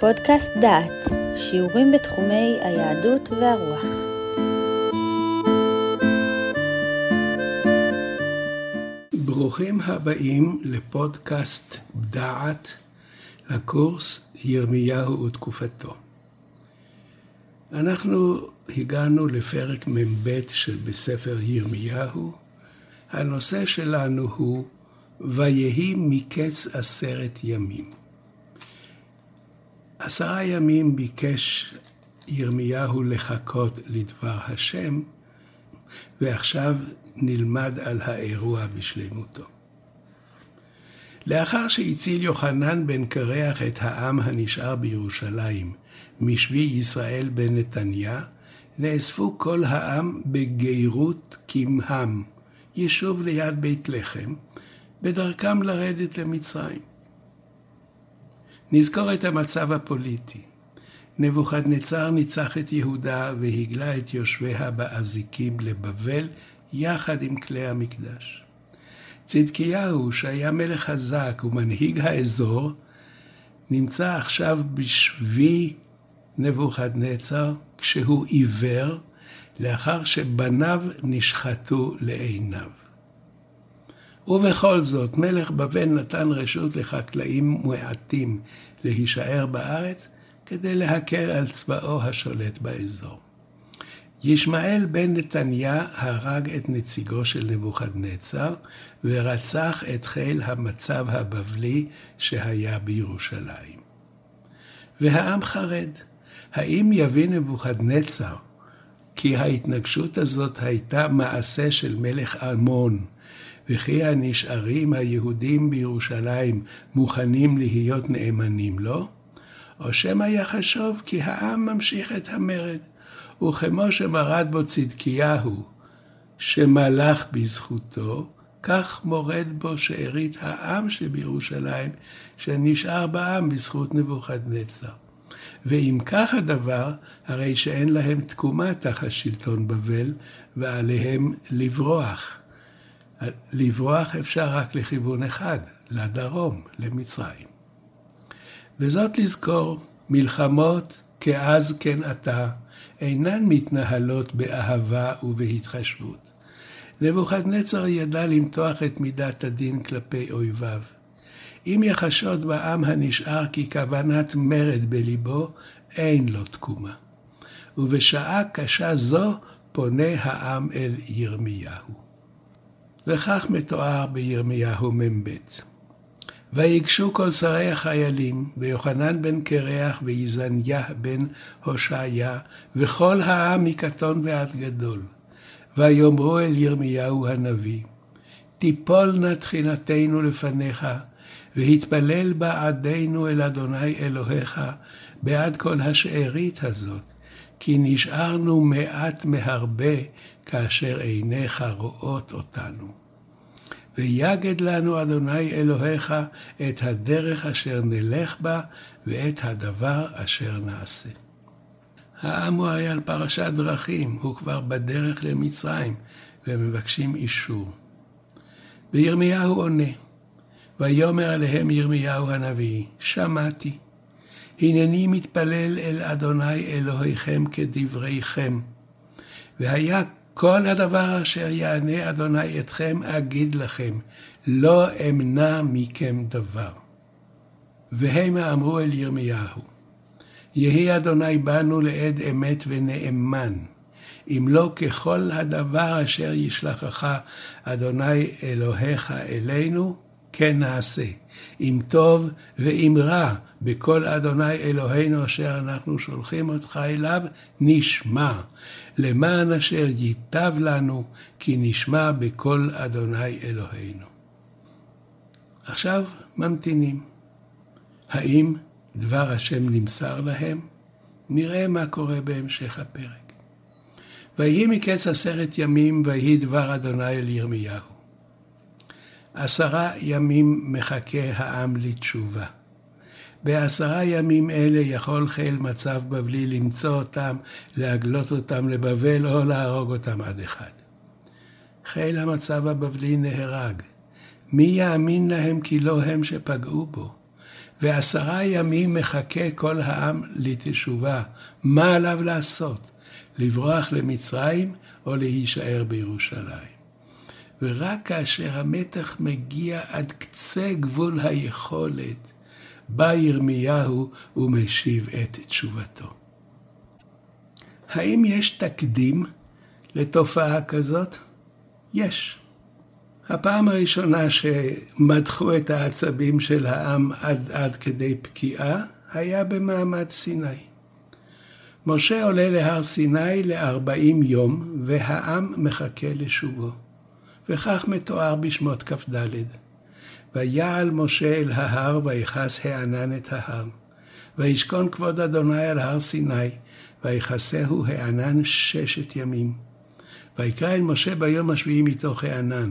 פודקאסט דעת, שיעורים בתחומי היהדות והרוח. ברוכים הבאים לפודקאסט דעת, לקורס ירמיהו ותקופתו. אנחנו הגענו לפרק מ"ב של בספר ירמיהו. הנושא שלנו הוא ויהי מקץ עשרת ימים. עשרה ימים ביקש ירמיהו לחכות לדבר השם, ועכשיו נלמד על האירוע בשלמותו. לאחר שהציל יוחנן בן קרח את העם הנשאר בירושלים משבי ישראל בן נתניה, נאספו כל העם בגיירות כמהם, יישוב ליד בית לחם, בדרכם לרדת למצרים. נזכור את המצב הפוליטי. נבוכדנצר ניצח את יהודה והגלה את יושביה באזיקים לבבל יחד עם כלי המקדש. צדקיהו, שהיה מלך חזק ומנהיג האזור, נמצא עכשיו בשבי נבוכדנצר כשהוא עיוור, לאחר שבניו נשחטו לעיניו. ובכל זאת, מלך בבל נתן רשות לחקלאים מועטים להישאר בארץ כדי להקל על צבאו השולט באזור. ישמעאל בן נתניה הרג את נציגו של נבוכדנצר ורצח את חיל המצב הבבלי שהיה בירושלים. והעם חרד, האם יבין נבוכדנצר כי ההתנגשות הזאת הייתה מעשה של מלך עמון, וכי הנשארים היהודים בירושלים מוכנים להיות נאמנים לו? או שמא יחשוב כי העם ממשיך את המרד, וכמו שמרד בו צדקיהו, שמלך בזכותו, כך מורד בו שארית העם שבירושלים, שנשאר בעם בזכות נבוכדנצר. ואם כך הדבר, הרי שאין להם תקומה תחת שלטון בבל, ועליהם לברוח. לברוח אפשר רק לכיוון אחד, לדרום, למצרים. וזאת לזכור, מלחמות כאז כן עתה, אינן מתנהלות באהבה ובהתחשבות. נבוכדנצר ידע למתוח את מידת הדין כלפי אויביו. אם יחשוד בעם הנשאר כי כוונת מרד בליבו, אין לו תקומה. ובשעה קשה זו פונה העם אל ירמיהו. וכך מתואר בירמיהו מ"ב. ויגשו כל שרי החיילים, ויוחנן בן קרח, ויזניה בן הושעיה, וכל העם מקטון ועד גדול. ויאמרו אל ירמיהו הנביא, תיפול נא תחינתנו לפניך, והתפלל בעדנו אל אדוני אלוהיך, בעד כל השארית הזאת, כי נשארנו מעט מהרבה, כאשר עיניך רואות אותנו. ויגד לנו אדוני אלוהיך את הדרך אשר נלך בה ואת הדבר אשר נעשה. העם הוא הרי על פרשת דרכים, הוא כבר בדרך למצרים, והם מבקשים אישור. וירמיהו עונה, ויאמר עליהם ירמיהו הנביא, שמעתי, הנני מתפלל אל אדוני אלוהיכם כדבריכם. והיה כל הדבר אשר יענה אדוני אתכם אגיד לכם, לא אמנע מכם דבר. והמה אמרו אל ירמיהו, יהי אדוני בנו לעד אמת ונאמן, אם לא ככל הדבר אשר ישלחך אדוני אלוהיך אלינו, כן נעשה, אם טוב ואם רע, בכל אדוני אלוהינו אשר אנחנו שולחים אותך אליו, נשמע, למען אשר ייטב לנו, כי נשמע בכל אדוני אלוהינו. עכשיו ממתינים. האם דבר השם נמסר להם? נראה מה קורה בהמשך הפרק. ויהי מקץ עשרת ימים, ויהי דבר אדוני אל ירמיהו. עשרה ימים מחכה העם לתשובה. בעשרה ימים אלה יכול חיל מצב בבלי למצוא אותם, להגלות אותם לבבל או להרוג אותם עד אחד. חיל המצב הבבלי נהרג. מי יאמין להם כי לא הם שפגעו בו? ועשרה ימים מחכה כל העם לתשובה. מה עליו לעשות? לברוח למצרים או להישאר בירושלים? ורק כאשר המתח מגיע עד קצה גבול היכולת, בא ירמיהו ומשיב את תשובתו. האם יש תקדים לתופעה כזאת? יש. הפעם הראשונה שמדחו את העצבים של העם עד, עד כדי פקיעה היה במעמד סיני. משה עולה להר סיני לארבעים יום, והעם מחכה לשובו. וכך מתואר בשמות כ"ד. ויעל משה אל ההר, ויכס הענן את ההר. וישכון כבוד אדוני על הר סיני, ויכסהו הענן ששת ימים. ויקרא אל משה ביום השביעי מתוך הענן,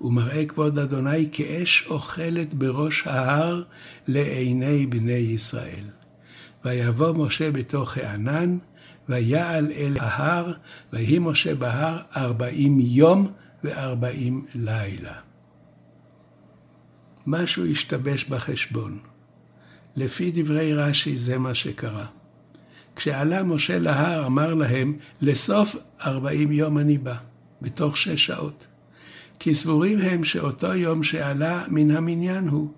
ומראה כבוד אדוני כאש אוכלת בראש ההר לעיני בני ישראל. ויבוא משה בתוך הענן, ויעל אל ההר, ויהי משה בהר ארבעים יום וארבעים לילה. משהו השתבש בחשבון. לפי דברי רש"י זה מה שקרה. כשעלה משה להר אמר להם, לסוף ארבעים יום אני בא, בתוך שש שעות. כי סבורים הם שאותו יום שעלה מן המניין הוא.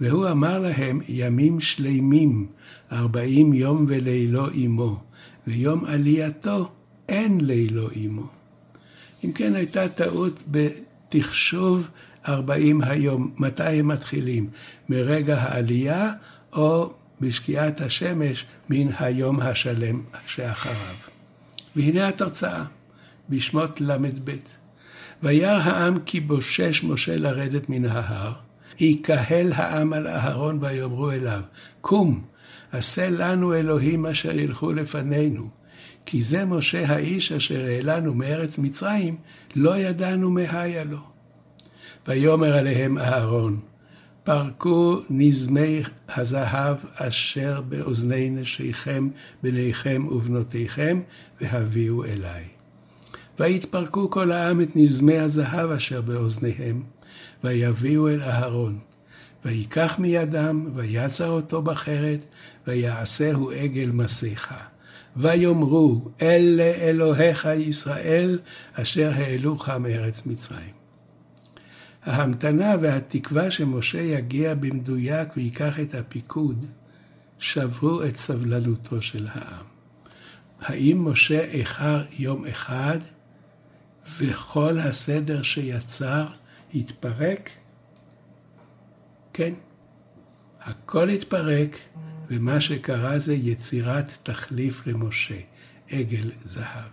והוא אמר להם, ימים שלימים, ארבעים יום ולילו עמו, ויום עלייתו אין לילו עמו. אם כן, הייתה טעות בתחשוב ארבעים היום. מתי הם מתחילים? מרגע העלייה או בשקיעת השמש מן היום השלם שאחריו. והנה התוצאה, בשמות ל"ב. וירא העם כי בושש משה לרדת מן ההר, יקהל העם על אהרון ויאמרו אליו, קום, עשה לנו אלוהים אשר ילכו לפנינו. כי זה משה האיש אשר העלנו מארץ מצרים, לא ידענו היה לו. ויאמר עליהם אהרון, פרקו נזמי הזהב אשר באוזני נשיכם, בניכם ובנותיכם, והביאו אליי. ויתפרקו כל העם את נזמי הזהב אשר באוזניהם, ויביאו אל אהרון. ויקח מידם, ויצר אותו בחרת, ויעשהו עגל מסכה. ויאמרו, אלה אלוהיך ישראל, אשר העלוך מארץ מצרים. ההמתנה והתקווה שמשה יגיע במדויק ויקח את הפיקוד, שברו את סבלנותו של העם. האם משה איחר יום אחד וכל הסדר שיצר התפרק? כן, הכל התפרק, ומה שקרה זה יצירת תחליף למשה, עגל זהב.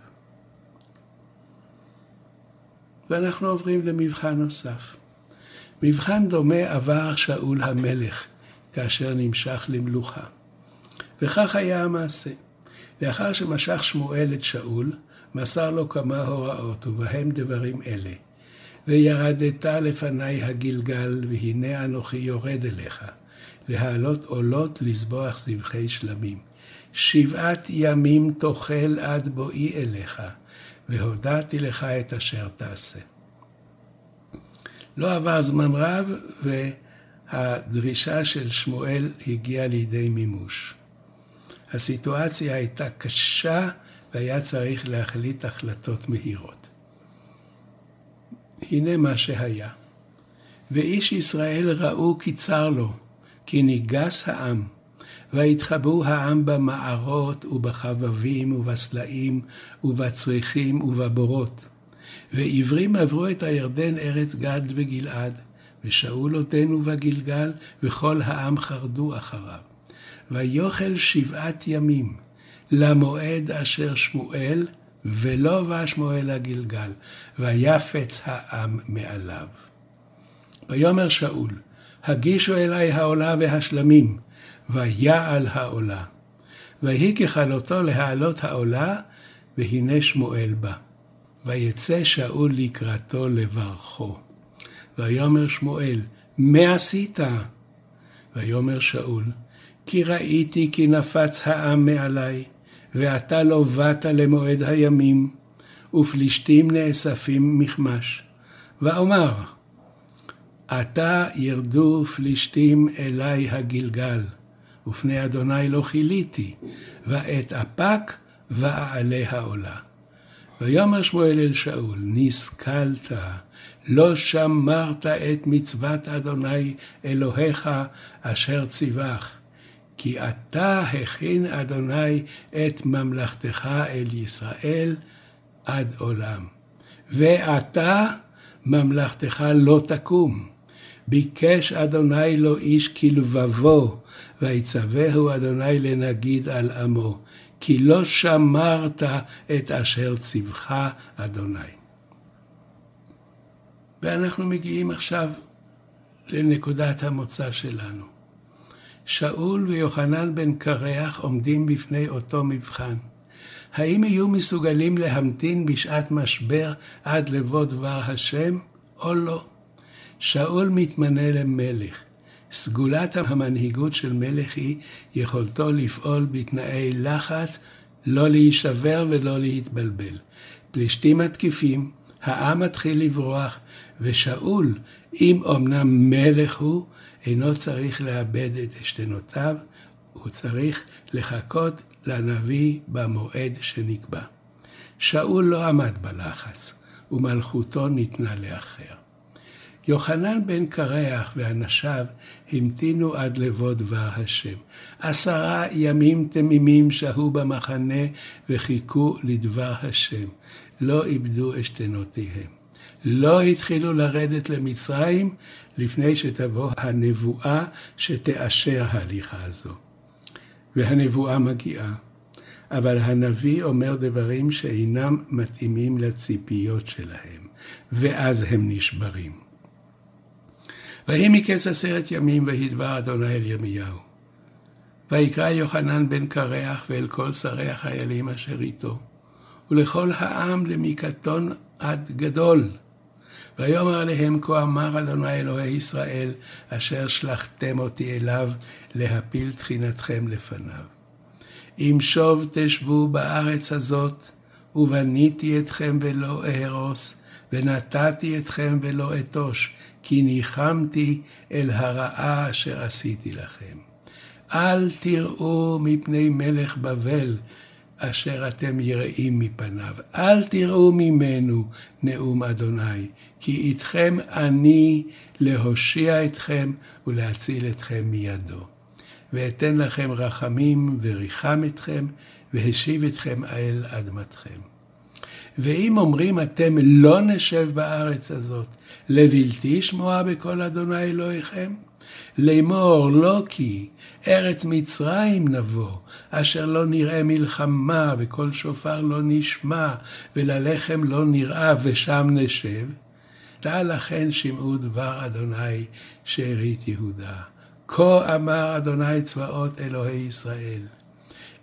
ואנחנו עוברים למבחן נוסף. מבחן דומה עבר שאול המלך, כאשר נמשך למלוכה. וכך היה המעשה. לאחר שמשך שמואל את שאול, מסר לו כמה הוראות, ובהם דברים אלה. וירדת לפניי הגלגל, והנה אנוכי יורד אליך, להעלות עולות לזבוח זבחי שלמים. שבעת ימים תאכל עד בואי אליך, והודעתי לך את אשר תעשה. לא עבר זמן רב, והדרישה של שמואל הגיעה לידי מימוש. הסיטואציה הייתה קשה, והיה צריך להחליט החלטות מהירות. הנה מה שהיה. ואיש ישראל ראו כי צר לו, כי ניגס העם, ויתחבאו העם במערות ובחבבים ובסלעים ובצריחים ובבורות. ועברים עברו את הירדן ארץ גד וגלעד, ושאול אותנו בגלגל, וכל העם חרדו אחריו. ויאכל שבעת ימים, למועד אשר שמואל, ולא בא שמואל לגלגל, ויפץ העם מעליו. ויאמר שאול, הגישו אלי העולה והשלמים, ויעל העולה. ויהי ככלותו להעלות העולה, והנה שמואל בא. ויצא שאול לקראתו לברכו. ויאמר שמואל, מה עשית? ויאמר שאול, כי ראיתי כי נפץ העם מעלי, ואתה לא באת למועד הימים, ופלישתים נאספים מכמש. ואומר, עתה ירדו פלישתים אלי הגלגל, ופני אדוני לא כיליתי, ואת אפק ואעלה העולה. ויאמר שמואל אל שאול, נסכלת, לא שמרת את מצוות אדוני אלוהיך אשר ציווך. כי אתה הכין אדוני את ממלכתך אל ישראל עד עולם. ועתה ממלכתך לא תקום. ביקש אדוני לו איש כלבבו, ויצווהו אדוני לנגיד על עמו. כי לא שמרת את אשר ציווך אדוני. ואנחנו מגיעים עכשיו לנקודת המוצא שלנו. שאול ויוחנן בן קרח עומדים בפני אותו מבחן. האם יהיו מסוגלים להמתין בשעת משבר עד לבוא דבר השם, או לא? שאול מתמנה למלך. סגולת המנהיגות של מלך היא יכולתו לפעול בתנאי לחץ, לא להישבר ולא להתבלבל. פלישתים מתקיפים, העם מתחיל לברוח, ושאול, אם אמנם מלך הוא, אינו צריך לאבד את עשתנותיו, הוא צריך לחכות לנביא במועד שנקבע. שאול לא עמד בלחץ, ומלכותו ניתנה לאחר. יוחנן בן קרח ואנשיו המתינו עד לבוא דבר השם. עשרה ימים תמימים שהו במחנה וחיכו לדבר השם. לא איבדו עשתנותיהם. לא התחילו לרדת למצרים לפני שתבוא הנבואה שתאשר ההליכה הזו. והנבואה מגיעה. אבל הנביא אומר דברים שאינם מתאימים לציפיות שלהם, ואז הם נשברים. ויהי מקץ עשרת ימים ויהי דבר אדוני אל ירמיהו. ויקרא יוחנן בן קרח ואל כל שרי החיילים אשר איתו, ולכל העם למקטון עד גדול. ויאמר עליהם כה אמר אדוני אלוהי ישראל, אשר שלחתם אותי אליו להפיל תחינתכם לפניו. אם שוב תשבו בארץ הזאת, ובניתי אתכם ולא אהרוס, ונתתי אתכם ולא אתוש, כי ניחמתי אל הרעה אשר עשיתי לכם. אל תראו מפני מלך בבל, אשר אתם יראים מפניו. אל תראו ממנו נאום אדוני, כי איתכם אני להושיע אתכם ולהציל אתכם מידו. ואתן לכם רחמים וריחם אתכם, והשיב אתכם אל אדמתכם. ואם אומרים אתם לא נשב בארץ הזאת, לבלתי שמוע בקול אדוני אלוהיכם? לאמור לא כי ארץ מצרים נבוא, אשר לא נראה מלחמה, וכל שופר לא נשמע, וללחם לא נראה, ושם נשב. תא לכן שמעו דבר אדוני שארית יהודה. כה אמר אדוני צבאות אלוהי ישראל.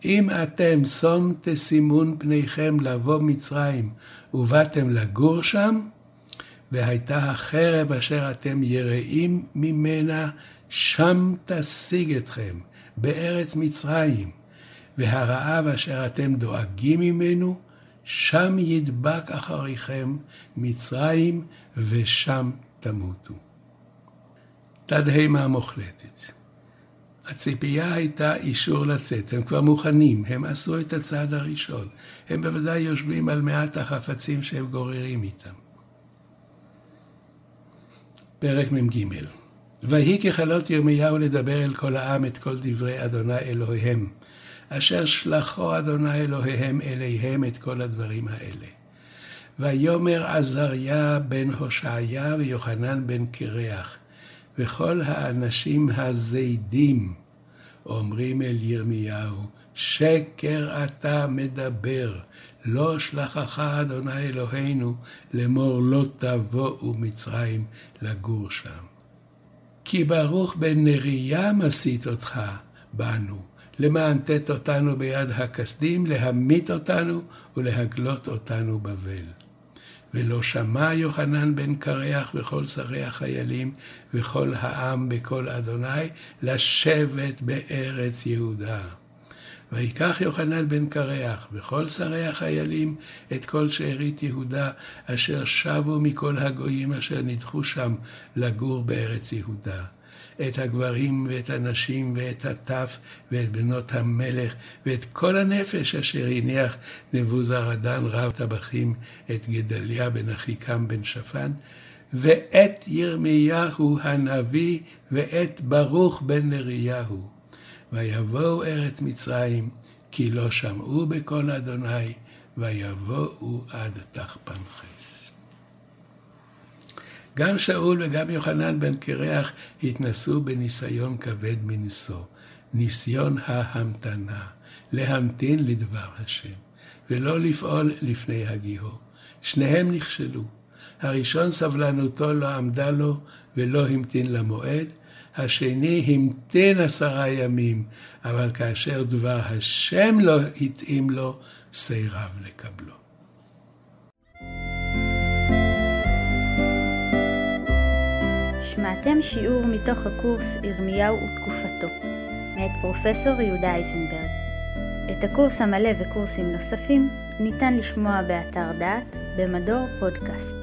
אם אתם שום תסימון פניכם לבוא מצרים, ובאתם לגור שם, והייתה החרב אשר אתם יראים ממנה, שם תשיג אתכם, בארץ מצרים, והרעב אשר אתם דואגים ממנו, שם ידבק אחריכם מצרים, ושם תמותו. תדהמה מוחלטת. הציפייה הייתה אישור לצאת, הם כבר מוכנים, הם עשו את הצעד הראשון. הם בוודאי יושבים על מעט החפצים שהם גוררים איתם. פרק מ"ג ויהי ככלות ירמיהו לדבר אל כל העם את כל דברי אדוני אלוהיהם, אשר שלחו אדוני אלוהיהם אליהם את כל הדברים האלה. ויאמר עזריה בן הושעיה ויוחנן בן קרח, וכל האנשים הזידים אומרים אל ירמיהו, שקר אתה מדבר, לא שלחך אדוני אלוהינו לאמור לא תבואו מצרים לגור שם. כי ברוך בן נריה מסית אותך בנו, למען תת אותנו ביד הכסדים, להמית אותנו ולהגלות אותנו בבל. ולא שמע יוחנן בן קרח וכל שרי החיילים וכל העם בקול אדוני לשבת בארץ יהודה. ויקח יוחנן בן קרח וכל שרי החיילים את כל שארית יהודה אשר שבו מכל הגויים אשר נדחו שם לגור בארץ יהודה. את הגברים ואת הנשים ואת הטף ואת בנות המלך ואת כל הנפש אשר הניח נבוזרדן רב טבחים את גדליה בן אחיקם בן שפן ואת ירמיהו הנביא ואת ברוך בן נריהו. ויבואו ארץ מצרים כי לא שמעו בקול אדוני ויבואו עד תחפנחס. גם שאול וגם יוחנן בן קרח התנסו בניסיון כבד מנשוא, ניסיון ההמתנה, להמתין לדבר השם, ולא לפעול לפני הגיהו. שניהם נכשלו. הראשון סבלנותו לא עמדה לו ולא המתין למועד, השני המתין עשרה ימים, אבל כאשר דבר השם לא התאים לו, סירב לקבלו. שמעתם שיעור מתוך הקורס ירמיהו ותקופתו, מאת פרופסור יהודה אייזנברג. את הקורס המלא וקורסים נוספים ניתן לשמוע באתר דעת במדור פודקאסט.